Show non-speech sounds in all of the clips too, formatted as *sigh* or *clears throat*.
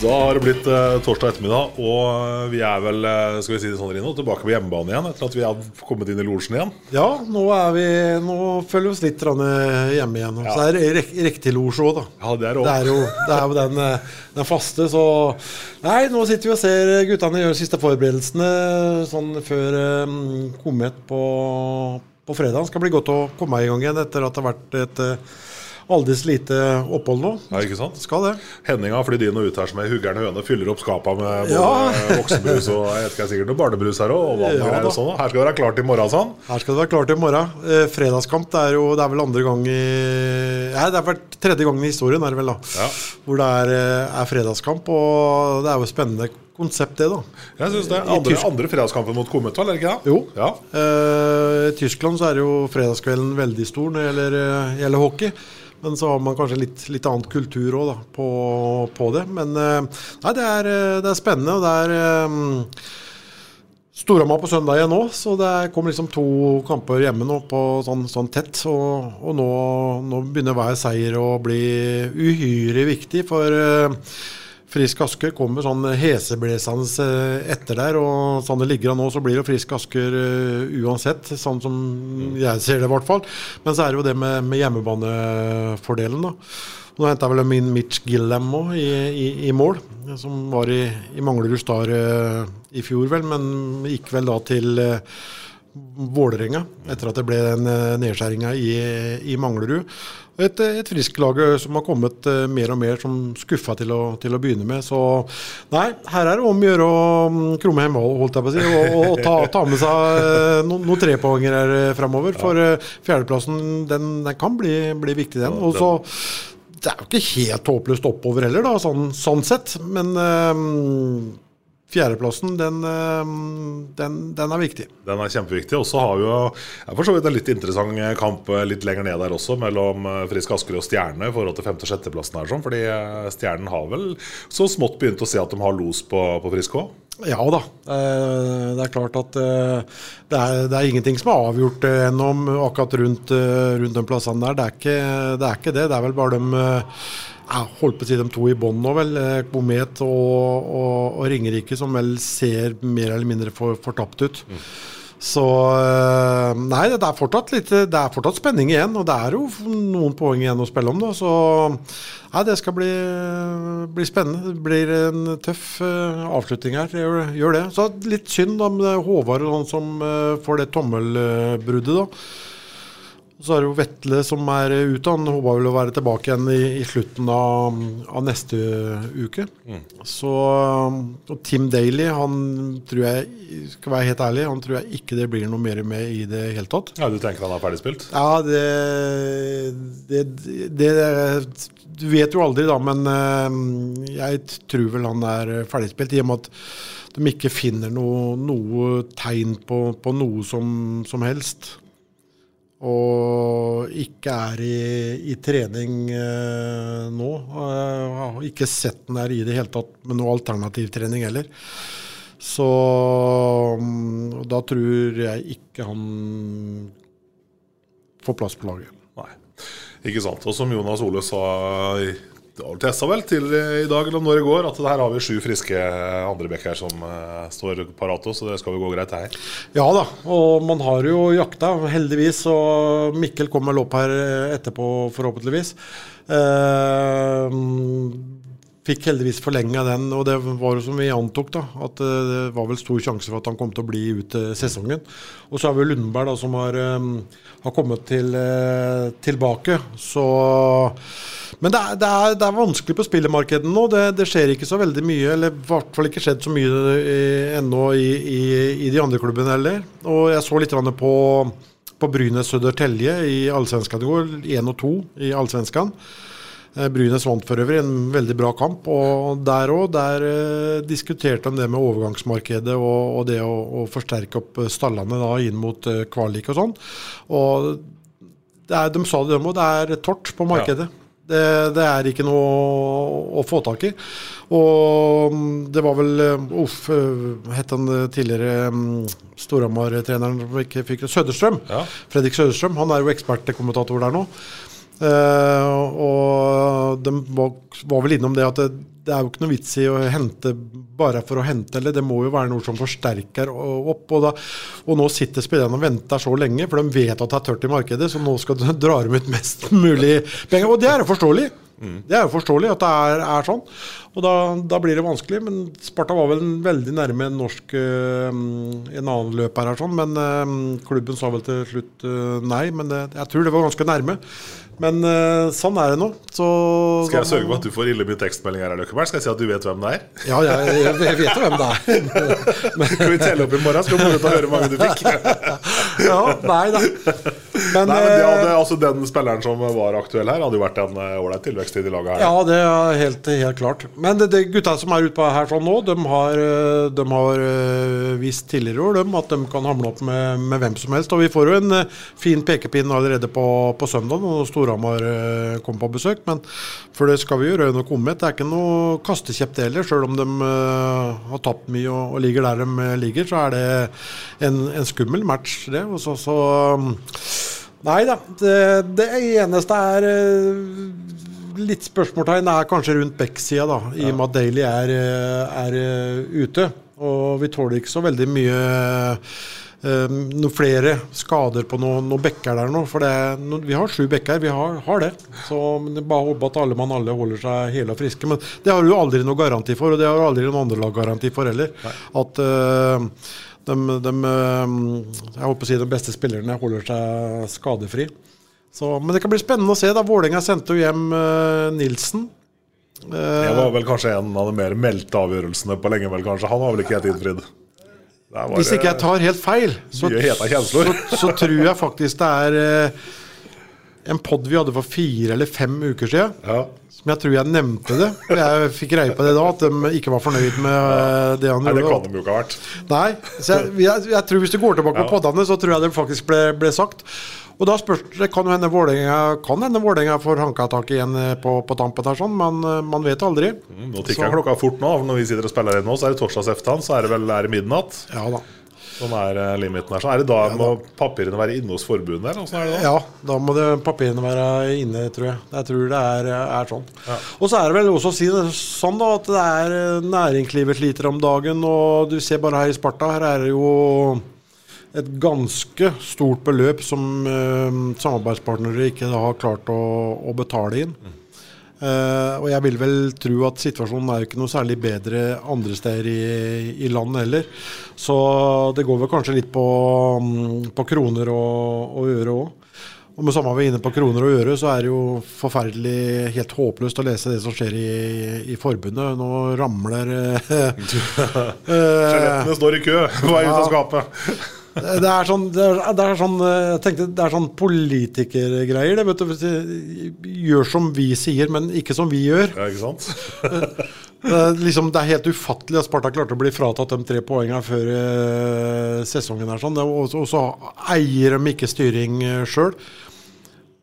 Da har det blitt eh, torsdag ettermiddag, og eh, vi er vel eh, skal vi si det sånn, Rino, tilbake på hjemmebane igjen etter at vi har kommet inn i losjen igjen. Ja, nå, er vi, nå følger vi oss litt grann, eh, hjemme igjen. Ja. Så er det rek riktig losj òg, da. Ja, det er det Det er jo, det er jo den, eh, den faste, så Nei, nå sitter vi og ser guttene gjøre siste forberedelsene sånn før eh, Komet på, på fredag. Skal bli godt å komme i gang igjen etter at det har vært et uh, aldri lite opphold nå. Ja, ikke sant? Skal det. Henning har flydd inn og ut her som ei huggerne høne, fyller opp skapa med Ja. *laughs* voksenbrus og jeg vet ikke, sikkert noe barnebrus her òg. Og vann Ja, og sånn. Her skal det være klart i morgen, sånn. Her skal det være klart i morgen. Eh, fredagskamp det er jo det er vel andre gang i Nei, det er vel tredje gangen i historien, er det vel da. Ja. Hvor det er, eh, er fredagskamp. Og det er jo spennende konsept, det, da. Jeg synes det. er Andre, andre fredagskampen mot Kometal, eller er det ikke det? Jo. Ja. Eh, I Tyskland så er jo fredagskvelden veldig stor når det gjelder, eh, gjelder hockey. Men så har man kanskje litt, litt annet kultur òg på, på det. Men eh, nei, det er, eh, det er spennende. og det er Um, Storhamar på søndag igjen nå, så det kommer liksom to kamper hjemme nå på sånn, sånn tett. Og, og nå, nå begynner hver seier å bli uhyre viktig, for eh, Frisk Asker kommer sånn heseblesende eh, etter der. Og sånn det ligger an nå, så blir det Frisk Asker eh, uansett, sånn som jeg ser det i hvert fall. Men så er det jo det med, med hjemmebanefordelen, da. Nå henta vel min Mitch Gillam òg i, i, i mål, som var i, i Manglerud Star eh, i fjor, vel, men gikk vel da til eh, Vålerenga etter at det ble den eh, nedskjæringa i, i Manglerud. Et, et friskt lag som har kommet eh, mer og mer som skuffa til, til å begynne med. Så nei, her er det om å gjøre å mm, krumme hjem holdt jeg på å si, og, og ta, ta med seg noen no, trepoenger her eh, framover. For eh, fjerdeplassen den, den kan bli, bli viktig, den. Og så det er jo ikke helt håpløst oppover heller, da, sånn, sånn sett. Men øhm, fjerdeplassen, den, den, den er viktig. Den er kjempeviktig. Og så har vi jo for så vidt en litt interessant kamp eh, litt lenger ned der også, mellom eh, Frisk Asker og Stjerne i forhold til femte- og sjetteplassen her. Sånn, fordi eh, Stjernen har vel så smått begynt å se at de har los på, på Frisk òg. Ja da. Eh, det er klart at eh, det, er, det er ingenting som er avgjort gjennom ennå akkurat rundt, eh, rundt de plassene der. Det er, ikke, det er ikke det. Det er vel bare de eh, holdt på å si de to i bånn nå, vel. eh, Komet og, og, og Ringerike, som vel ser mer eller mindre for, fortapt ut. Så eh, Nei, det er, fortsatt litt, det er fortsatt spenning igjen. Og det er jo noen poeng igjen å spille om, da. Så nei, det skal bli, bli spennende. Det blir en tøff eh, avslutning her. Gjør, gjør det. Så litt synd om Håvard og sånn som får det tommelbruddet, da. Så er det jo Vetle som er ute. Han håper vel å være tilbake igjen i, i slutten av, av neste uke. Så og Tim Daly, han tror jeg skal være helt ærlig, han tror jeg ikke det blir noe mer med i det hele tatt. Ja, du tenker han er ferdigspilt? Ja, det, det, det Du vet jo aldri, da, men eh, jeg tror vel han er ferdigspilt. I og med at de ikke finner noe, noe tegn på, på noe som, som helst. Og ikke er i, i trening eh, nå. Jeg har ikke sett den der i det hele tatt med noe alternativtrening heller. Så mm, da tror jeg ikke han får plass på laget. Nei. Ikke sant. Og som Jonas Ole sa det testa vel til i dag eller om når det går, at her har vi sju friske andrebekker som eh, står parat, så det skal jo gå greit, her. Ja da, og man har jo jakta, heldigvis. Og Mikkel kommer vel opp her etterpå, forhåpentligvis. Eh, fikk heldigvis forlenga den, og det var jo som vi antok, da. At eh, det var vel stor sjanse for at han kom til å bli ut eh, sesongen. Og så har vi Lundberg da, som har, eh, har kommet til, tilbake. Så Men det er, det, er, det er vanskelig på spillemarkedet nå. Det, det skjer ikke så veldig mye, eller i hvert fall ikke skjedd så mye ennå i, i, i de andre klubbene heller. Og jeg så litt på på Brynes Södertälje i Allsvenskan i går. 1 og 2 i Allsvenskan. Eh, Brynes vant for øvrig en veldig bra kamp. og Der òg der eh, diskuterte de det med overgangsmarkedet og, og det å, å, forsterke opp stallene da, inn mot eh, kvalik og sånn. Og er, De sa det, de òg. Det er tort på markedet. Ja. Det, det, er ikke noe å få tak i. Og mm, det var vel Uff, het han tidligere mm, Storhamar-treneren som ikke fikk? Søderstrøm. Ja. Fredrik Søderstrøm. Han er jo ekspertkommentator der nå. Uh, og de var, vel innom det at det, det, er jo ikke noe vits i å hente bare for å hente, eller det må jo være noe som forsterker opp. Og, da, og nå sitter spillerne og venter så lenge, for de vet at det er tørt i markedet, så nå skal de *laughs* dra dem ut mest mulig penger. Og det er jo forståelig. Det er jo forståelig at det er, er sånn. Og da, da, blir det vanskelig. Men Sparta var vel veldig nærme en norsk uh, en annen løper her, sånn, men uh, klubben sa vel til slutt nei. Men jeg tror det var ganske nærme. Men uh, sånn er det nå. Så, skal jeg sørge for at du får ille mye tekstmeldinger? Skal jeg si at du vet hvem det er? Ja, jeg, jeg, jeg vet jo hvem det er. Men, *laughs* skal vi telle opp i morgen? Skal vi ut høre hvor mange du fikk? *laughs* ja, nei da. Men, nei, men det hadde, altså, den spilleren som var aktuell her, hadde jo vært en eh, ålreit tilvekst i de laget her. Ja, det er helt, helt klart. Men det, det gutta som er ute her sånn nå, de har, eh, de har vist tidligere år at de kan hamle opp med, med, hvem som helst. Og vi får jo en fin pekepinn allerede på, på søndag. når Storhamar kommer på besøk. Men for det skal vi gjøre noe med. Det er ikke noe kastekjepp det heller. Selv om de har tapt mye og, og, ligger der de eh, ligger, så er det en, en skummel match, det. Og så, så Nei da. Det, det, eneste er uh, litt spørsmålstegn er kanskje rundt Beck-sida, da, i og med at Daly er, er, ute. Og vi tåler ikke så veldig mye noen flere skader på noen, noen bekker der nå. For det, vi har sju bekker, vi har, har det. Så bare håpe at alle mann alle holder seg hele og friske. Men det har du aldri noe garanti for, og det har aldri noen andre lag garanti for heller. Nei. At uh, de, de, jeg håper å si de beste spillerne holder seg skadefri. Så, men det kan bli spennende å se. da Vålerenga sendte jo hjem uh, Nilsen. det var vel kanskje en av de mer meldte avgjørelsene på lenge. vel kanskje Han var vel ikke helt innfridd? Hvis ikke jeg tar helt feil, så, så, så, tror jeg faktisk det er eh, en pod vi hadde for fire eller fem uker siden. Ja. Som jeg tror jeg nevnte det. Og jeg fikk greie på det da, at de ikke var fornøyd med ja. Eh, det han gjorde. Nei, det kan de jo ikke ha vært. Nei, så jeg, jeg, jeg, tror Hvis du går tilbake på poddene, så tror jeg det faktisk ble, ble sagt. Og da spørs det kan hende Vålerenga får hanka tak igjen eh, på, på tampen her, sånn, men eh, man vet aldri. Mm, nå tikker klokka fort nå. Når vi sitter og spiller inn nå, så er det torsdagseftan, så er det vel er det midnatt. Ja da. Sånn er eh, limiten her. Så er det da ja, må papirene være inne hos forbundet? Eller er det da? Ja, da må det, papirene være inne, tror jeg. Jeg tror det er, er sånn. Ja. Og så er det vel også å si det sånn da, at det er næringslivet sliter om dagen. Og du ser bare her i Sparta, her er det jo et ganske stort beløp som eh, samarbeidspartnere ikke har klart å, å betale inn. Mm. Eh, og jeg vil vel tro at situasjonen er ikke noe særlig bedre andre steder i, i landet heller. Så det går vel kanskje litt på, mm, på kroner og, og øre òg. Og med samme vi er inne på kroner og øre, så er det jo forferdelig helt håpløst å lese det som skjer i, i forbundet. Nå ramler eh, *laughs* Skjelettene står i kø på vei ut av skapet. Det er sånn, det er, det er sånn jeg tenkte, det er sånn politikergreier. Det, vet du, gjør som vi sier, men ikke som vi gjør. Ja, ikke sant? *laughs* det, liksom, det er helt ufattelig at Sparta klarte å bli fratatt de tre poengene før eh, sesongen. er sånn. Og, og så eier de ikke styring eh, sjøl.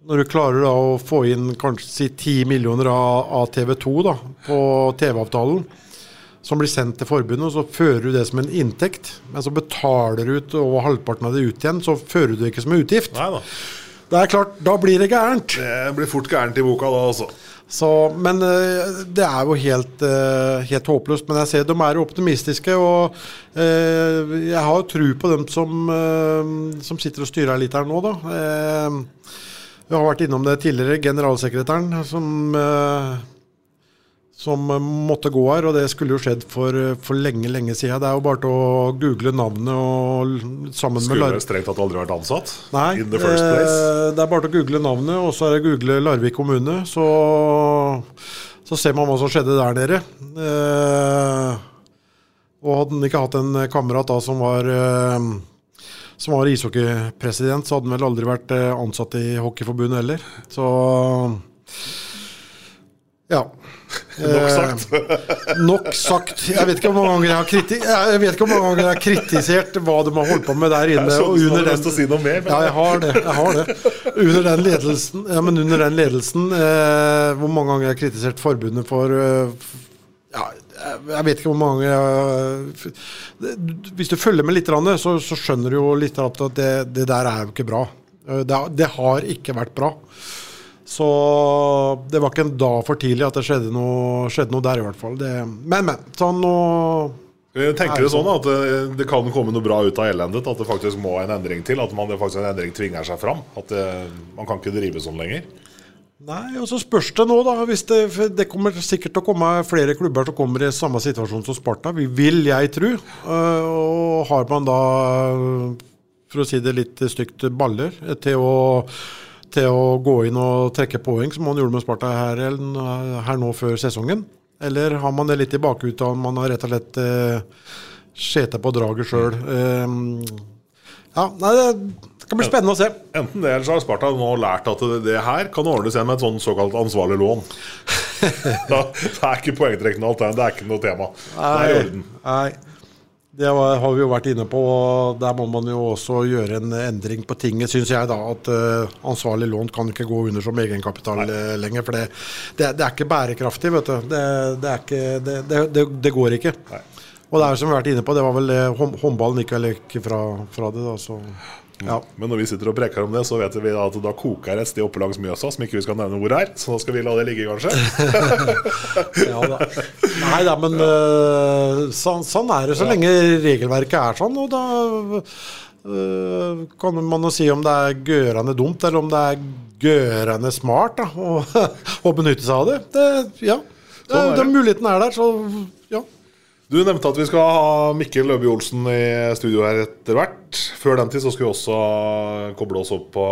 Når du klarer da å få inn kanskje si 10 millioner av, av TV 2 da, på TV-avtalen som blir sendt til forbundet, og så fører du det som en inntekt. Men så betaler du ut over halvparten av det ut igjen, så fører du det ikke som en utgift. Neida. Det er klart, Da blir det gærent. Det blir fort gærent i boka da, altså. Så, men uh, det er jo helt, uh, helt, håpløst. Men jeg ser de er optimistiske, og uh, jeg har tro på dem som, som sitter og styrer litt her nå, da. vi har vært innom det tidligere. Generalsekretæren som som eh, måtte gå her, og det skulle jo skjedd for, eh, for lenge, lenge siden. Det er jo bare til å google navnet og sammen skulle med Skulle Lar vel strengt tatt aldri vært ansatt. Nei, In the first place. eh, det er bare til å google navnet, og så er det google Larvik kommune. Så, så ser man hva som skjedde der nede. Og hadde han ikke hatt en kamerat da som var som var ishockeypresident, så hadde han vel aldri vært ansatt i Hockeyforbundet heller. Så ja. Nok sagt. Eh, nok sagt. *laughs* Jeg vet ikke hvor mange ganger jeg har, kritisert hva de har holdt på med der inne. Jeg og under den- si noe mer, men ja, jeg har det. jeg har det. Under den ledelsen, ja, men under den ledelsen eh, Hvor mange ganger jeg har kritisert forbundet for eh, ja, jeg- vet ikke hvor mange Hvis du følger med litt, så, skjønner du jo litt at det, det der er jo ikke bra. Eh, det har ikke vært bra. Så det var ikke en dag for tidlig at det skjedde noe, skjedde noe der, i hvert fall. Det, men, men. Sånn nå tenker det sånn at det, det kan komme noe bra ut av elendet. At det faktisk må en endring til. At man, det faktisk en endring tvinger seg fram. At det, man kan ikke drive sånn lenger. Nei, og så spørs det nå, da. Hvis det, det kommer sikkert til å komme flere klubber som kommer i samme situasjon som Sparta, vi vil jeg tro. Eh, Og har man da, for å si det litt stygt, baller til å, til å gå inn og trekke poeng, som man gjorde med Sparta her, her nå før sesongen? Eller har man det litt i bakhuta, man har rett og slett eh, skjete på draget sjøl? ja, nei, det kan bli spennende å se. Enten det, eller så har Sparta nå lært at det, det her kan ordnes igjen med et sånn såkalt ansvarlig lån. *laughs* da, det er ikke poengtrekkende alternativ, det, er ikke noe tema. Det er i orden. Nei. Det har vi jo vært inne på, og der må man jo også gjøre en endring på tinget, syns jeg. da, At eh, ansvarlig lån kan ikke gå under som egenkapital Nei. lenger. For det, det, det er ikke bærekraftig, vet du. Det, det, ikke, det, det, det, det går ikke. Og det er som vi har vært inne på, det var vel eh, hånd, håndballen gikk vel ikke fra, fra det, da. Så ja. Men når vi sitter og preker om det, så vet vi at da koker et sted oppe langs Mjøsa, som ikke vi skal nevne hvor er. Så da skal vi la det ligge, kanskje. *laughs* ja da. Nei da, men ja. sånn, sånn er det så lenge regelverket er sånn. Og da øh, kan man jo si om det er gørende dumt, eller om det er gørende smart da, å, *laughs* å benytte seg av det. det ja, Sånn er det. Den muligheten er der, så ja. Du nevnte at vi skal ha Mikkel Løbe Olsen i studio her etter hvert. Før den tid så skal vi også koble oss opp på,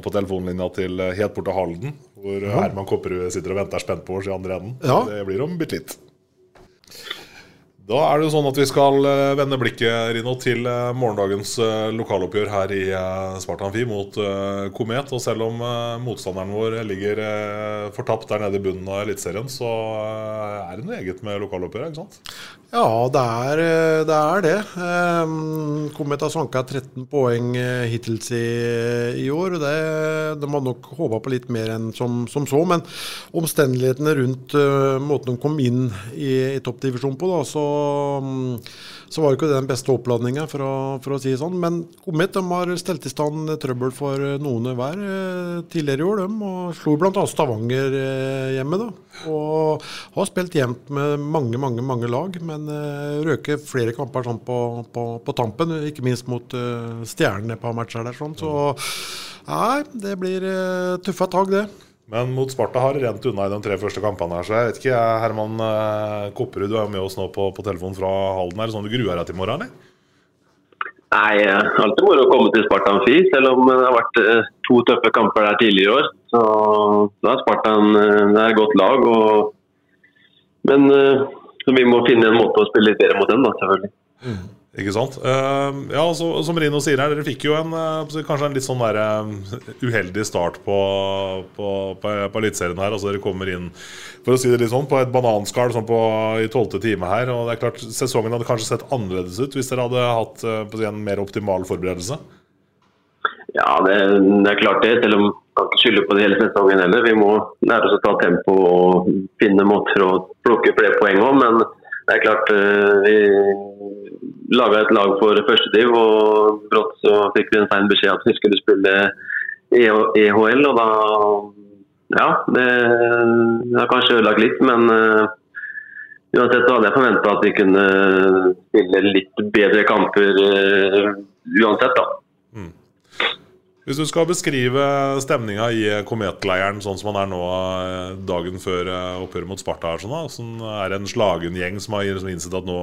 på telefonlinja til helt bort til Halden. Hvor Herman Kopperud sitter og venter spent på oss i andre enden. Ja. Det blir om bitte litt. Da er det jo sånn at vi skal eh, vende blikket Rino, til eh, morgendagens eh, lokaloppgjør her i Spartan Sparta Amfi mot Komet. Og selv om motstanderen vår ligger fortapt der nede i bunnen av Eliteserien, så er det noe eget med lokaloppgjøret, ikke sant? Ja, det er eh, det. Er det. Um, Komet har sanka 13 poeng hittil hittils i, i år. det, De hadde nok håpa på litt mer enn som, som så, men omstendighetene rundt eh, måten de kom inn i, i toppdivisjonen på, da, så, mm, så var jo ikke det den beste oppladninga, for, for å si det sånn. Men Komet de har stelt i stand trøbbel for eh, noen hver eh, tidligere i år, de, og slo bl.a. Stavanger eh, hjemme. da, Og har spilt jevnt med mange, mange, mange lag, men røker flere kamper sånn på, på, på tampen. Ikke minst mot uh, på et matcher der. sånn, Så nei, det blir uh, tøffe tak, det. Men mot Sparta har det rent unna i de tre første kampene. her, så jeg vet ikke, Herman eh, Kopperud, du er med oss nå på, på telefonen fra Halden. Er det sånn du gruer deg til i morgen, eller? Nei, eh, alltid moro å komme til Sparta Amfi, selv om det har vært eh, to tøffe kamper der tidligere i år. Så da er Sparta eh, det er et godt lag. Og, men eh, så vi må finne en måte å spille litt bedre mot dem, da, selvfølgelig. Ikke sant? Eh, ja, så, Som Rino sier her, dere fikk jo en, eh, kanskje en litt sånn der, eh, uheldig start på, på, på, på Eliteserien her. Altså Dere kommer inn for å si det litt sånn, på et bananskall sånn i tolvte time her. og det er klart Sesongen hadde kanskje sett annerledes ut hvis dere hadde hatt eh, si, en mer optimal forberedelse. Ja, det, det er klart det, selv om vi kan ikke skylde på det hele sesongen heller. Vi må lære oss å ta tempo og finne måter å plukke flere poeng òg. Men det er klart vi laga et lag for førstediv, og brått så fikk vi en feil beskjed at vi skulle spille E- EHL. Og da Ja, det, har kanskje ødelagt litt, men uh, uansett så hadde jeg forventa at vi kunne spille litt bedre kamper uh, uansett, da. Hvis du skal beskrive stemninga i kometleiren sånn som man er nå eh, dagen før eh, oppgjøret mot Sparta, her, sånn sånn, er det en slagen gjeng som har liksom innsett at nå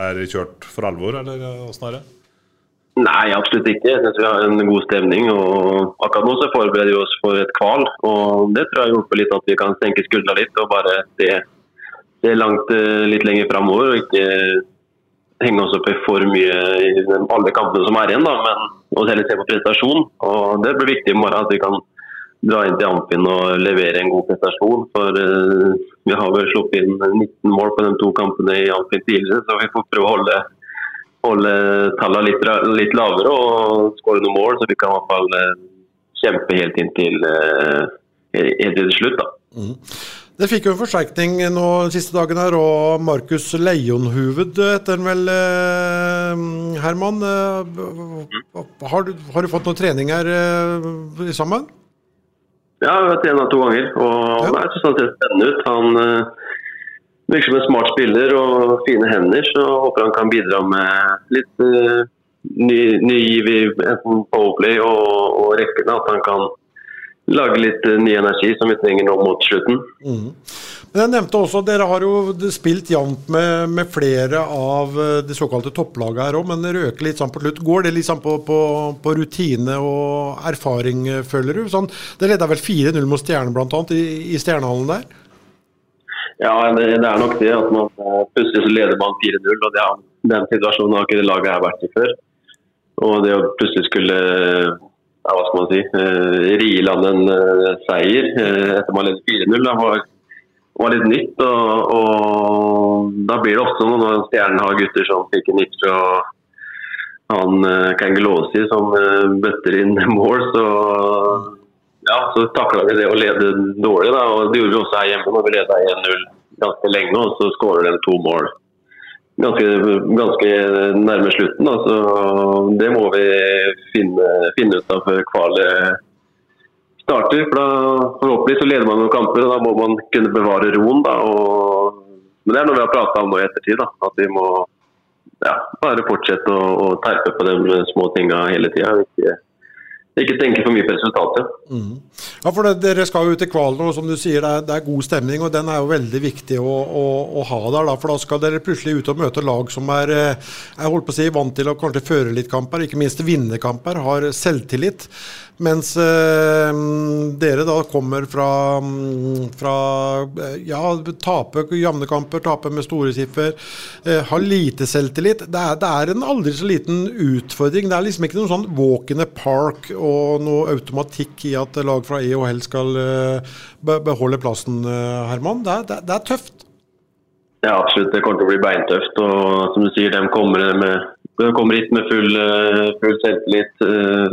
er kjørt for alvor, eller eh, åssen er det? Nei, absolutt ikke. Jeg synes vi har en god stemning. og Akkurat nå så forbereder vi oss for et kval. og Det tror jeg hjelper litt at vi kan senke skuldra litt og bare se langt litt lenger framover. Og ikke henge oss opp i for mye i alle kampene som er igjen, da, men også heller se på prestasjon. Og Det blir viktig i morgen at vi kan dra inn til Amfin og levere en god prestasjon. For uh, vi har vel sluppet inn 19 mål på de to kampene i Amfin tidligere, så vi får prøve å holde, holde tallene litt, litt, lavere og skåre noen mål, så vi kan i hvert fall uh, kjempe helt inn til, uh, helt til slutt. da. Mm. Det fikk jo en forsterkning nå siste dagen her, og Markus Leionhuvud heter han vel, eh, Herman. Eh, har du, har du, fått noe trening her eh, sammen? Ja, jeg har trent to ganger. og ja. Jeg syns han ser spennende ut. Han virker som en smart spiller og fine hender, så håper han kan bidra med litt ny, ny giv i enten powerplay og, og rekkene. At han kan lage litt uh, ny energi som vi trenger nå mot slutten. Mm. Men jeg nevnte også, Dere har jo spilt jevnt med, med, flere av eh, de såkalte topplagene her òg, men røker litt sånn på slutt. Går det liksom på, på, på rutine og erfaring, eh, føler du? Sånn, det leda vel 4-0 mot Stjernen bl.a. i, i Stjernehallen der? Ja, det, det, er nok det. at man Plutselig så leder man 4-0. og det er, Den situasjonen har ikke det laget her vært i før. Og det å plutselig skulle ja, hva skal man si, uh, ri land en uh, seier uh, etter man ledet 4-0. Det var, litt nytt. Og, og, Da blir det ofte sånn når Stjernen har gutter som fikk en nips fra han uh, Kangelosi som bøtter inn *laughs* mål, så ja, så takla vi det å lede dårlig. Da, og Det gjorde vi også her hjemme når vi leda 1-0 ganske lenge, og så skårer de to mål ganske, ganske nærme slutten. Da. Så det må vi finne, finne ut av før kvalet starter. For da, forhåpentlig så leder man noen kamper, og da må man kunne bevare roen. Da. Og, men det er noe vi har prata om nå i ettertid. Da. At vi må ja, bare fortsette å, å terpe på de små tinga hele tida. Ikke tenke for mye på resultatet. Mm. Ja, for det, Dere skal jo ut i kvalen, og som du sier, det er, det er, god stemning. og Den er jo veldig viktig å, å, å ha der. For da skal dere plutselig ut og møte lag som er eh, jeg holdt på å si, vant til å kanskje føre litt kamper, ikke minst vinne kamper, har selvtillit. Mens eh, dere da kommer fra, fra ja, tape jevne kamper, tape med store siffer, eh, har lite selvtillit. Det er, det er, en aldri så liten utfordring. Det er liksom ikke noen sånn walk in the park og noe automatikk i at lag fra EOL skal eh, beholde plassen, eh, Herman. Det er, det, det er, tøft. Ja, absolutt. Det kommer til å bli beintøft. Og som du sier, de kommer, med, de kommer hit med full, eh, full selvtillit,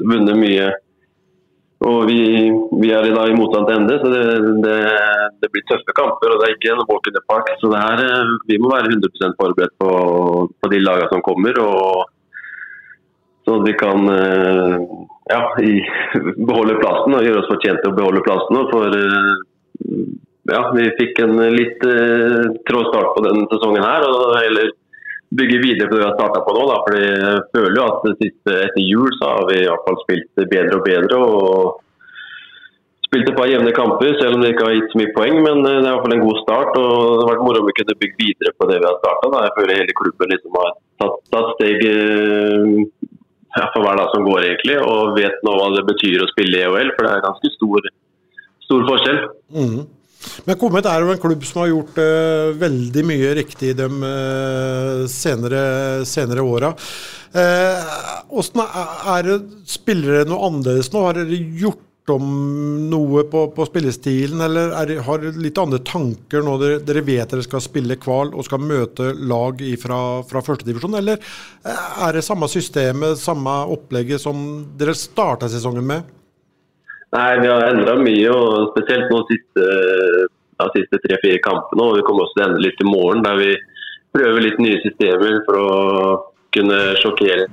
vunnet mye og vi, vi er da i motsatt ende, så det, det, det, blir tøffe kamper. og Det er ikke en walk in the park. Så her, eh, vi må være 100 forberedt på, på de lagene som kommer. og Så at vi kan eh, ja, i, beholde plassen og gjøre oss fortjent til å beholde plassen. For eh, ja, vi fikk en litt trå start på denne sesongen her. og heller bygge videre på det vi har starta på nå. Da. Fordi jeg føler jo at siste, etter jul så har vi i hvert fall spilt bedre og bedre. og Spilt et par jevne kamper, selv om det ikke har gitt så mye poeng. Men det er i hvert fall en god start. og Det har vært moro om vi kunne bygge videre på det vi har starta. Jeg føler hele klubben liksom har tatt, tatt steg eh, ja, for hver dag som går, egentlig. Og vet nå hva det betyr å spille i EOL, for det er ganske stor, stor forskjell. Mm. Men Komet er jo en klubb som har gjort uh, veldig mye riktig de uh, senere, senere åra. Uh, er det, spillere noe annerledes nå? Har dere gjort om noe på, på spillestilen, eller er, har dere litt andre tanker nå dere, dere, vet dere skal spille kval og skal møte lag fra, fra førstedivisjon, eller er det samme systemet, samme opplegget som dere starta sesongen med? Nei, Vi har endra mye, og spesielt nå siste, ja, siste tre-fire kampene. og Vi kommer også til å endre litt i morgen, der vi prøver litt nye systemer for å kunne sjokkere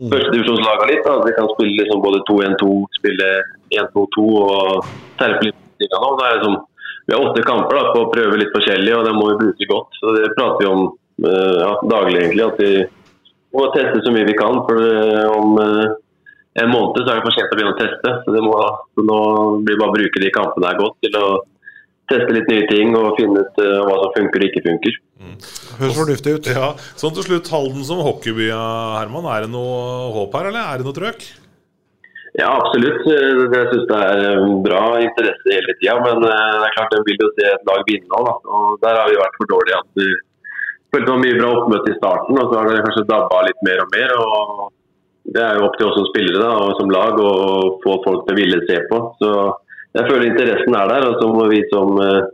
førstedivisjonslagene litt. Da. Vi kan spille liksom både 2-1-2, spille 1-2-2 og terpe litt. Det er liksom, vi har åtte kamper da, på å prøve litt forskjellig, og det må vi bruke godt. Så Det prater vi om uh, ja, daglig, egentlig. At vi må teste så mye vi kan. for det om... En måned, så er det for sent å begynne å teste. Så, det må, så nå blir det bare å bruke de kampene her godt til å teste litt nye ting og finne ut uh, hva som funker og ikke funker. Høres fornuftig ut. Ja, Sånn til slutt, Halden som hockeyby, Herman. Er det noe håp her, eller er det noe trøkk? Ja, absolutt. Eh, Jeg syns det er eh, bra interesse hele tida. Men eh, det er klart en vil jo se et lag vinne òg. Og der har vi vært for dårlige. At vi følte det var mye bra oppmøte i starten, og så har det kanskje dabba litt mer og mer. og Det er jo opp til oss som spillere da, og som lag å få folk til å ville se på. Så jeg føler interessen er der, og så må vi som, eh,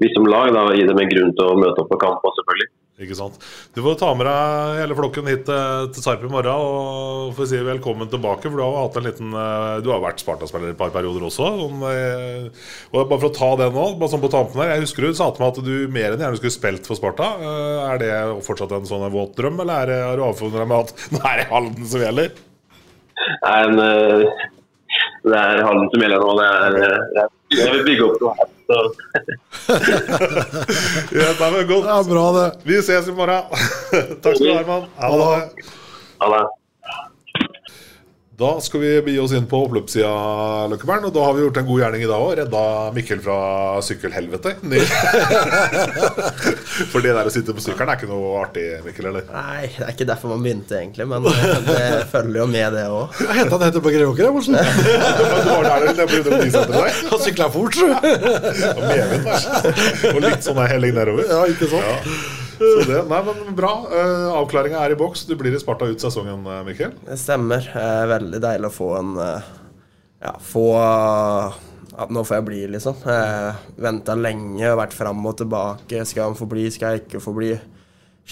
vi som lag da, gi dem en grunn til å møte opp på kamp også, selvfølgelig. Ikke sant? Du får ta med deg hele flokken hit eh, til Sarp i morgen og får si velkommen tilbake. For du har hatt en liten eh, Du har vært Sparta-spiller et par perioder også. Eh, og bare for å ta det nå, bare sånn på tampen her Jeg husker du sa til meg at du mer enn gjerne skulle spilt for Sparta. Er det fortsatt en sånn våt drøm, eller er har du avfunnet deg med at *laughs* nå er det Halden som gjelder? Nei, men, det er Halden som gjelder nå. Det er, det er, jeg vil bygge opp noe her. *laughs* Ja, det er godt. Ja, bra det. Vi ses i morgen. *laughs* Takk skal du ha, Herman. Ha det. Ha det. Da skal vi bi oss inn på oppløpssida, Løkkebern. Og da har vi gjort en god gjerning i dag òg. Redda Mikkel fra sykkelhelvete. *laughs* For det der å sitte på sykkelen er ikke noe artig, Mikkel? eller? Nei, det er ikke derfor man begynte, egentlig. Men eh, det følger jo med, det òg. Jeg henta han etter på Greåker, jeg, Morsen. *laughs* *laughs* Han sykla fort, tror Og. Og litt sånn helling nedover. Ja, ikke sant? Så det, nei, men Bra. Uh, Avklaringa er i boks. Du blir i Sparta ut sesongen, eh, Mikkel. Det stemmer. Eh, veldig deilig å få en eh, Ja, få eh, at nå får jeg bli, liksom. Eh, Venta lenge vært fram og tilbake. Skal han få bli, skal jeg ikke få bli?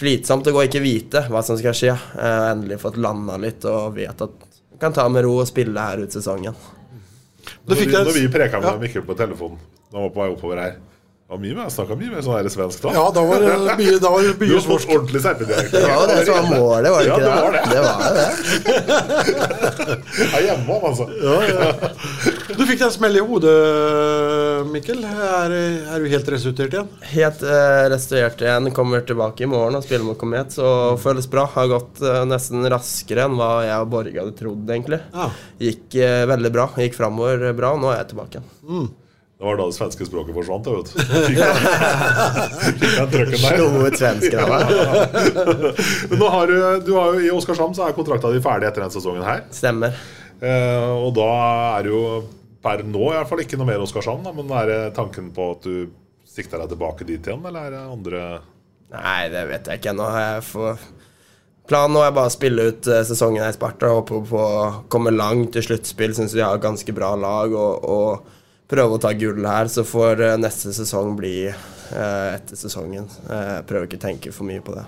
Slitsomt å gå og ikke vite hva som skal skje. Eh, endelig fått landa litt og vet at jeg kan ta med ro og spille her ut sesongen. Når vi, når vi preka med ja. Mikkel på telefonen da han var på vei oppover her var mye mer, snakka mye mer sånn her svensk da. Ja, da var det mye, da var det mye Du har fått ordentlig serpedialekt. Det var det som var målet, var det Ja, ikke det var det. det? var det. Er hjemme Ja, ja. Du fikk deg en smell i hodet, Mikkel. Er, er du helt restaurert igjen? Helt eh, restaurert igjen. Kommer tilbake i morgen og spiller mot Komet, så føles bra. Har gått eh, nesten raskere enn hva jeg og Borge hadde trodd, egentlig. Ja. Gikk eh, veldig bra. Gikk framover bra. Nå er jeg tilbake igjen. Det var da det svenske språket forsvant. vet. *laughs* Fikk jeg- fikk jeg trøkken der. Slo ut svenskene. Men nå har du, du har jo, I Oskarshamn så er kontrakta di ferdig etter denne sesongen her. Stemmer. Eh, og da er det jo per nå i hvert fall ikke noe mer Oskarshamn. Da, men er det tanken på at du sikter deg tilbake dit igjen, eller er det andre Nei, det vet jeg ikke ennå. Får Planen nå er bare å spille ut eh, sesongen her i Sparta. Håper på å komme langt til sluttspill. Syns vi har et ganske bra lag. Og, og prøve å ta gull her. Så får eh, neste sesong bli eh, etter sesongen. Eh, prøver ikke å tenke for mye på det.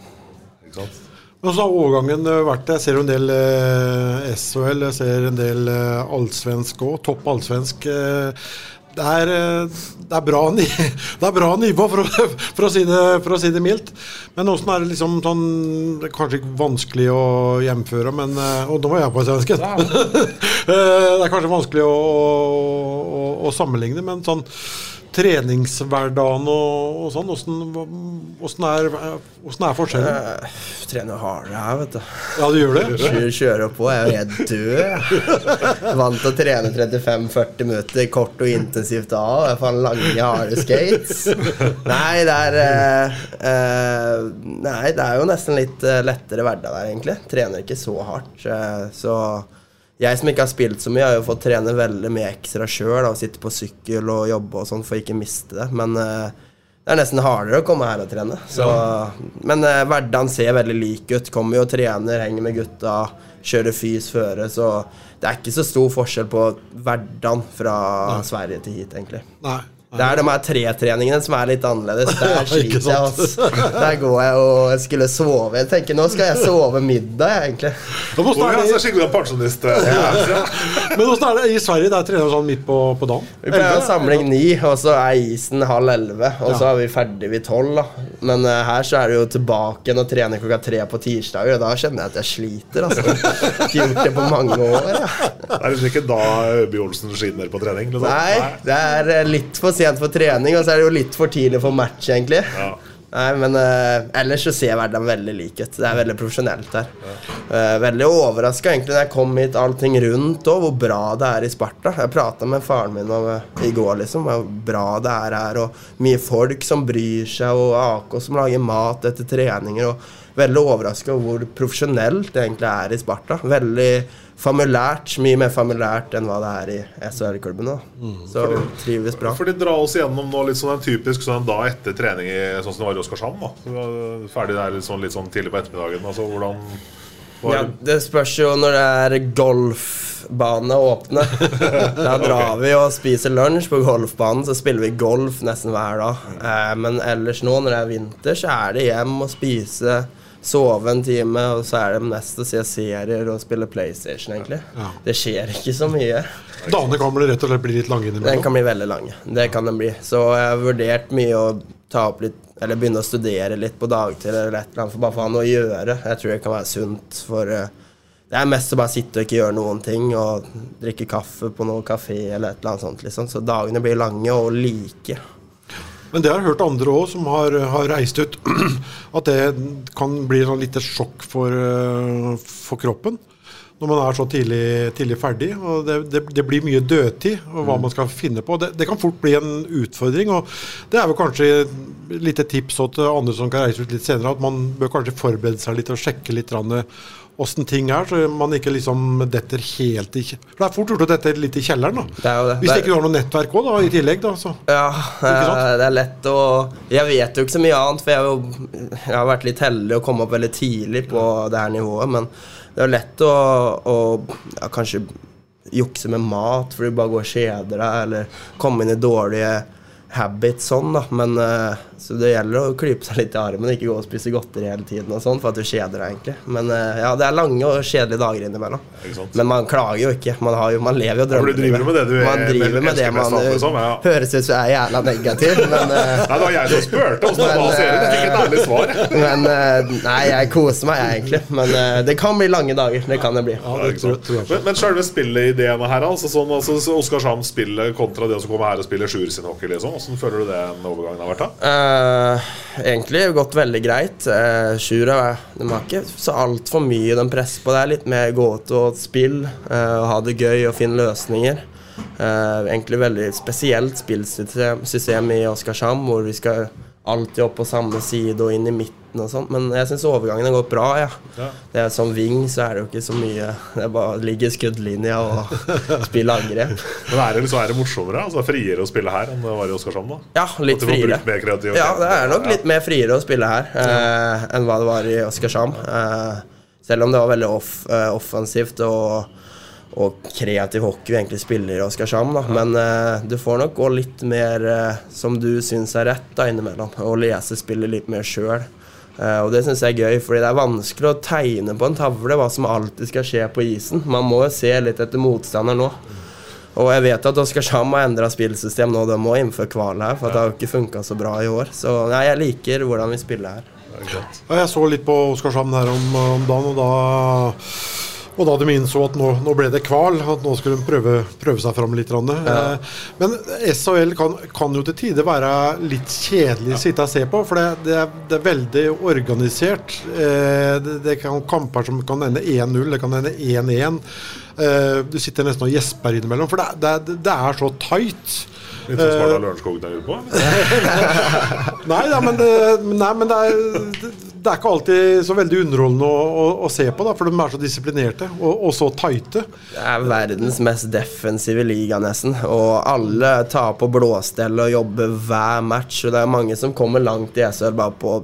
Ikke sant? Men så har overgangen vært Jeg ser en del eh, SHL, jeg ser en del eh, allsvensk òg. Topp allsvensk. Eh, det, er, eh, det, er bra, *laughs* det er bra nivå, for for, å si det, for å si det mildt. Men åssen er det liksom sånn Det er kanskje ikke vanskelig å hjemføre, men eh, Og nå var jeg på svensken. *laughs* Eh, det er kanskje vanskelig å, å, å sammenligne, men sånn treningshverdagen og, og sånn, åssen er, er forskjellen? Eh, trener hardere her, vet du. Ja, du gjør det? Kjører, kjører på. Jeg er helt død. jeg. Vant til å trene 35-40 minutter kort og intensivt av. Jeg får lange, harde skates. Nei, det er eh, eh, Nei, det er jo nesten litt lettere hverdag der, egentlig. Trener ikke så hardt. så jeg som ikke har spilt så mye, har jo fått trene veldig mye ekstra sjøl. Sitte på sykkel og jobbe og sånn for ikke miste det. Men uh, det er nesten hardere å komme her og trene. Så, Men uh, hverdagen ser veldig lik ut. Kommer jo og trener, henger med gutta, kjører fys føre. Så det er ikke så stor forskjell på hverdagen fra Sverige til hit, egentlig. Nei. Det er de her tretreningene som er litt annerledes. *laughs* Der sliter jeg, altså. Der går jeg og skulle sove. Jeg tenker nå skal jeg sove middag, jeg, egentlig. Hvordan er er det det, skikkelig pensjonist? eh, *laughs* men hvordan er det i Sverige? Der trener du sånn midt på, på dagen? Vi pleier å samling ni, og så er isen halv elleve. Og så er vi ferdig ved tolv. da. Men uh, her så er det jo tilbake igjen og trener klokka tre på tirsdager. Og da kjenner jeg at jeg sliter. altså. *laughs* Ikke gjort det på mange år. Ja. Det er liksom ikke da Øby Olsen skinner på trening? Liksom. Nei, det er eh, litt for sent for trening, og så er det jo litt for tidlig for match, egentlig. Ja. Nei, men uh, ellers så ser hverdagen veldig lik ut. Det er veldig profesjonelt her. Uh, veldig overraska egentlig når jeg kom hit, allting rundt og hvor bra det er i Sparta. Jeg prata med faren min om, uh, i går, liksom, hvor bra det er her, og mye folk som bryr seg, og AK som lager mat etter treninger. og Veldig overraska over hvor profesjonelt det egentlig er i Sparta. Veldig familiært. Mye mer familiært enn hva det er i SHL-klubben. Så trives bra. For de drar oss gjennom nå litt sånn en typisk sånn da etter trening i, sånn som det var i Oskarshamn. da Ferdig der litt sånn, litt sånn tidlig på ettermiddagen. Altså hvordan Ja, det spørs jo når det er golfbane åpne. *laughs* Da drar vi og spiser lunsj på golfbanen, så spiller vi golf nesten hver dag. Eh, men ellers nå, når det er vinter, så er det hjem og spise, sove en time, og så er det mest å se serier og spille PlayStation, egentlig. Ja. Det skjer ikke så mye. Dagene kan bli rett og slett bli litt lange Den kan bli veldig lange. Det kan den bli. Så jeg har vurdert mye å ta opp litt Eller begynne å studere litt på dagtid eller et eller annet, for bare for å ha noe å gjøre. Jeg tror det kan være sunt for eh, Det er mest å bare sitte og ikke gjøre noen ting og drikke kaffe på noen kafé eller et eller annet sånt, liksom. Så dagene blir lange og like. Men det har jeg hørt andre òg som har, har reist ut, *clears throat* at det kan bli et lite sjokk for, eh, for kroppen. Når man er så tidlig, tidlig ferdig. og det, det, det blir mye dødtid og hva man skal finne på. Det, det kan fort bli en utfordring. og Det er vel kanskje et lite tips til andre som kan reise ut litt senere, at man bør kanskje forberede seg litt og sjekke litt grann åssen ting er, så man ikke liksom detter helt i kje- For Det er fort gjort å dette litt i kjelleren. da. Det det. Hvis Det er- ikke du har noe nettverk òg, i tillegg. da, så. Ja, det er lett å Jeg vet jo ikke så mye annet, for jeg, har jo, jeg har vært litt heldig å komme opp veldig tidlig på det her nivået. Men det er lett å, å ja, kanskje jukse med mat fordi du bare går og kjeder deg, eller komme inn i dårlige habits sånn, da. Men eh, så det gjelder å klype seg litt i armen, ikke gå og spise godteri hele tiden og sånn, for at du kjeder deg, egentlig. Men eh, ja, det er lange og kjedelige dager innimellom. Men man klager jo ikke. Man, har jo, man lever jo Ja, du driver med det du er- man driver med det man mest liksom, ja. høres ut som jeg er jævla negativ, *laughs* men eh, Nei, det var jeg som spurte åssen det var å se det. fikk et eh, ærlig svar. *laughs* Men eh, Nei, jeg koser meg, jeg, egentlig. Men eh, det kan bli lange dager. Det kan det bli. Ja, ikke sant. Men, men selve spilleideene her, altså, sånn, altså så Oskarshamn spillet kontra det å komme her og spille Sjur sin hockey, liksom. Hvordan føler du det den overgangen har vært? da? Eh, egentlig gått veldig greit. Uh, Sjura de har ikke så altfor mye de presser på. Det er litt mer gåte og spill. eh, og ha det gøy og finne løsninger. Eh, egentlig veldig spesielt spillsystem i Oskarshamn, hvor vi skal alltid opp på samme side og inn i midten og sånn. Men jeg syns overgangen har gått bra, ja. Ja. Det er Som wing så er det jo ikke så mye Det er bare å ligge i skuddlinja og *laughs* spille angrep. Men er det, så er det morsommere? Altså Friere å spille her enn det var i Oskarshamn? da? Ja, litt friere. Ja, det er nok litt mer friere å spille her eh, enn hva det var i Oskarshamn. Eh, selv om det var veldig off, eh, offensivt og, og kreativ hockey vi egentlig spiller i Oskarshamn. Da. Men eh, du får nok gå litt mer eh, som du syns er rett da innimellom, og lese spillet litt mer sjøl. og det syns jeg er gøy, fordi det er vanskelig å tegne på en tavle hva som alltid skal skje på isen. Man må jo se litt etter motstander nå. Og jeg vet at Oskarshamn har endra spillsystem nå, de må innføre kval her, for at det har jo ikke funka så bra i år. Så nei, jeg liker hvordan vi spiller her. Ja, jeg så litt på Oskarshamn her om, om dagen, og da, og da de innså at nå, nå ble det kval, at nå skulle de prøve, prøve seg fram litt. grann. Eh, Men SHL kan, kan jo til tider være litt kjedelig å sitte og se på, for det, det, er, det er veldig organisert. Eh, Det, det kan kamper som kan ende 1-0, det kan ende 1-1. Eh, Du sitter nesten og gjesper innimellom, for det, det, det er så tight. Litt som Sparta Eh, Lørenskog der ute på? *laughs* Nei, ja, men, det, nei, men det, er, det er ikke alltid så veldig underholdende å, å, å se på, da, for de er så disiplinerte og, og så tighte. Det er verdens mest defensive liga, nesten. Og alle tar på blåstell og jobber hver match. Og det er mange som kommer langt i SHL bare på å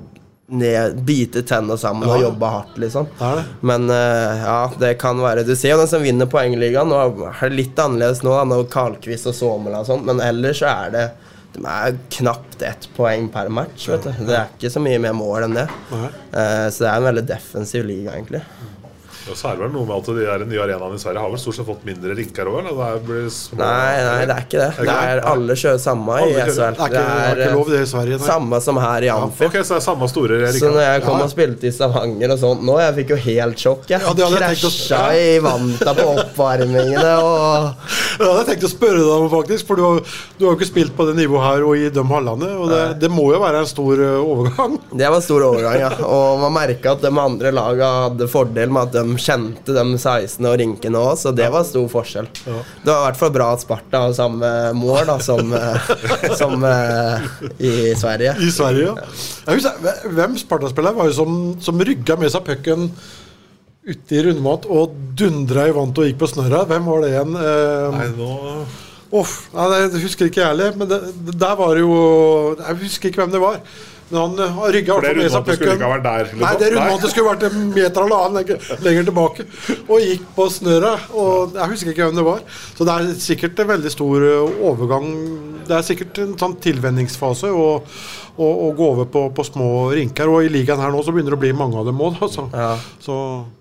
ned, bite tennene sammen og jobbe hardt, liksom. Det det. Men uh, ja, det kan være Du ser jo den som vinner poengligaen. Nå er det litt annerledes nå, da, når Karlkvist og Somela og sånt, men ellers så er det de er knapt ett poeng per match. vet du Det er ikke så mye mer mål enn det. Eh, så det er en veldig defensiv liga, egentlig. Og så er det vel noe med at de der nye arenaene i Sverige har vel stort sett fått mindre rinker òg, eller? Det blir små- Nei, nei, det er ikke det. Det er alle kjører samme i SHL. Det er ikke- lov det i Sverige, nei. samme som her i Amfi. Så det er samme store Så når jeg kom og spilte i Stavanger og sånt nå, jeg fikk jo helt sjokk. Jeg Ja, det hadde jeg tenkt å- krasja i vanta på oppvarmingene og det hadde jeg tenkt å spørre deg om, faktisk. For du har, du har jo ikke spilt på det nivået her og i de hallene. Og det, det må jo være en stor eh, overgang. Det var stor overgang, ja. Og man merka at de andre laga hadde fordel med at de kjente de 16 og rinkene òg, så det var stor forskjell. Det var i hvert fall bra at Sparta har samme mål da, som, *laughs* eh, som eh, i Sverige. I Sverige, ja. Jeg husker, hvem Sparta-spiller var jo som, som rygga med seg pucken ute i rundmat og dundra i vannet og gikk på snørra? Hvem var det igjen? Eh, Nei, nå Uff, nei, det husker ikke jeg heller. Men det, det der var jo Jeg husker ikke hvem det var. Men han eh, har rygga For det rundmålet skulle ikke ha vært der, liksom. Nei, det Nei. skulle vært en meter eller annen lenger, lenger tilbake. Og gikk på snøret Og jeg husker ikke hvem det var. Så det er sikkert en veldig stor eh, overgang. Det er sikkert en sånn tilvenningsfase å, å, og gå over på, på små rinker. Og i ligaen her nå så begynner det å bli mange av dem òg, altså. Ja. Så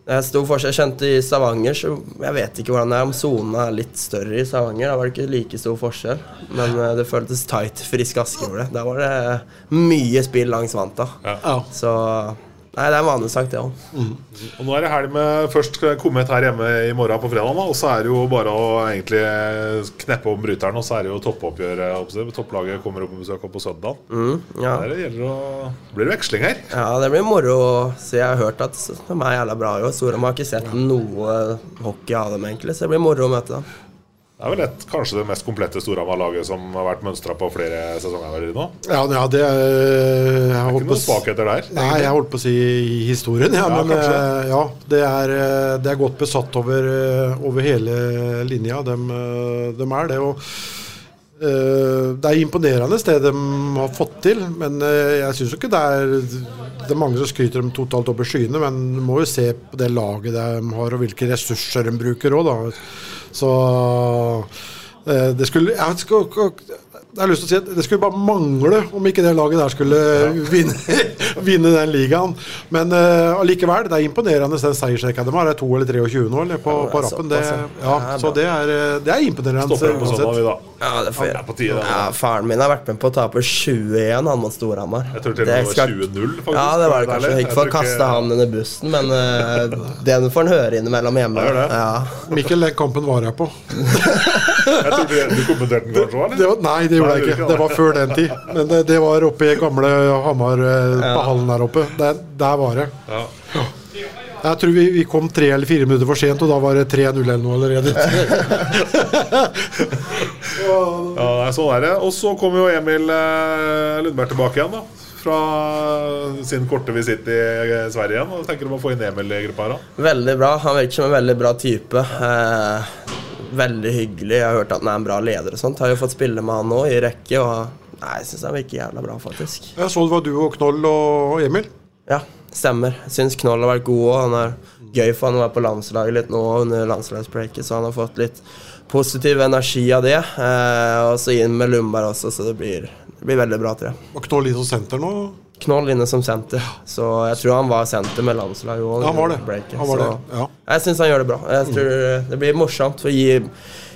Det er stor forskjell. Jeg kjente i Stavanger, så jeg vet ikke hvordan det er om sonene er litt større i Stavanger. Da var det ikke like stor forskjell, men eh, det føltes tight. Frisk Aske over det. Da var det mye spill langs vanta. ja. Så Nei, det er en vanlig sagt, det òg. Og nå er det helg med først kommet her hjemme i morgen på fredag, og så er det jo bare å egentlig kneppe om bryteren, og så er det jo toppoppgjør. Topplaget kommer opp på besøk på søndag. Mm, ja. Der gjelder det å blir det veksling her. ja, det blir moro. Så jeg har hørt at de er jævla bra i år. Storhamar har ikke sett noe hockey av dem, egentlig, så det blir moro å møte dem. Det er vel et, kanskje det mest komplette Storhamar-laget som har vært mønstra på flere sesonger nå. Ja, ja det er jeg Ikke er ikke noen svakheter der. Nei, jeg holdt på å si i historien, ja. Ja, men eh, ja, det er, eh, det er godt besatt over, eh, over hele linja. De, eh, de er det. og eh, Det er imponerende det de har fått til, men eh, jeg syns ikke det er Det er mange som skryter dem totalt opp i skyene, men du må jo se på det laget de har, og hvilke ressurser de bruker òg, da. Så eh, det skulle jeg, ikke- jeg har lyst til å si at Det skulle bare mangle om ikke det laget der skulle *laughs* vinne, vinne den ligaen. Men eh, allikevel, det er imponerende den seiersrekka de har. Det er 2 eller 23 nå eller, på, Ja, på rappen. Det, ja. ja, så det er, eh, det er imponerende. Stopper på søndag, vi da. Ja, det er på tide. Ja, faren min har vært med på å tape 20-1 han mot Storhamar. Jeg tror til og med det var 20-0, faktisk. Ja, det var det kanskje. Ikke for å kaste ikke- han under bussen, men uh, den får han høre innimellom hjemme. Ja. Ja. Mikkel, den kampen var jeg på. *laughs* Jeg tror du, du kommenterte den kanskje òg, Det Det var, nei, det gjorde jeg ikke. Det var før den tid. Men det, det var oppe i gamle Hamar, eh, på hallen der oppe. Der, der var det. Ja. Jeg tror vi, vi kom tre eller fire minutter for sent, og da var det 3-0 eller noe allerede. *laughs* Ja, sånn er det. Og så kommer jo Emil eh, Lundberg tilbake igjen, da. Fra sin korte visitt i eh, Sverige igjen. Og tenker du om å få inn Emil i gruppa her, da? Veldig bra. Han virker som en veldig bra type. Eh, veldig hyggelig. Jeg har hørt at han er en bra leder og sånt. Har jo fått spille med han nå i rekke, og nei, jeg syns han virker jævla bra, faktisk. Jeg så det var du og Knoll og Emil. Ja, stemmer. Syns Knoll har vært god òg. Han er gøy for han å være på landslaget litt nå under landslagsbreaket, så han har fått litt positiv energi av det. Eh, og så inn med Lundberg også, så det blir, det blir veldig bra, tror jeg. Og Knoll litt som senter nå. Knoll inne som senter, så jeg tror han var senter med landslaget òg. Ja, han var det. Han var det. Ja. Jeg syns han gjør det bra. Jeg tror Det blir morsomt å gi,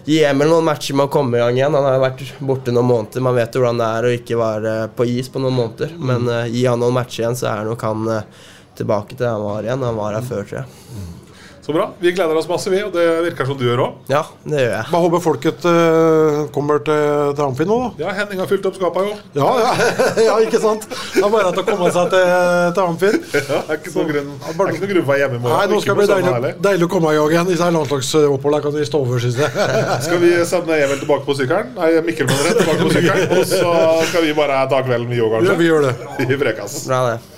gi Emil noen matcher med å komme i gang igjen. Han har vært borte noen måneder. Man vet jo hvordan det er å ikke være på is på noen måneder. Men eh, gi han noen matcher igjen, så er nok han eh, tilbake til der han var igjen. Han var her før, tror jeg. Så bra. Vi gleder oss masse, vi. Og det virker som du gjør òg. Ja, det gjør jeg. Bare håper folket uh, kommer til, til nå, da. Ja, Henning har fylt opp skapet, jo. Ja, ja, *laughs* ja, ikke sant? Det er bare at å komme seg til, til Amfin. Ja, er ikke noen grunn, er ikke noen grunn for å være hjemme i morgen. Nei, nå skal det bli deilig, deilig å komme i gang igjen. Disse her landslagsoppholdene kan vi stå over, syns jeg. *laughs* Skal vi sende Emil tilbake på sykkelen? Nei, Mikkel mener jeg. tilbake på sykkelen. Og så skal vi bare ta kvelden, vi òg, kanskje? Ja, vi gjør det. I Frekas. Bra, det.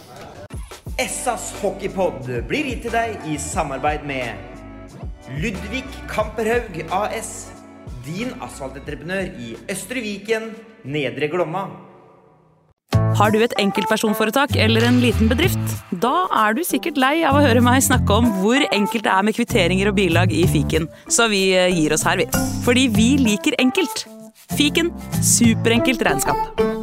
Essas hockeypod blir gitt til deg i samarbeid med Ludvig Kamperhaug AS. Din asfaltentreprenør i Østre Viken, Nedre Glomma. Har du et enkeltpersonforetak eller en liten bedrift? Da er du sikkert lei av å høre meg snakke om hvor enkelt det er med kvitteringer og bilag i fiken, så vi eh, gir oss her, vi. Fordi vi liker enkelt. Fiken superenkelt regnskap.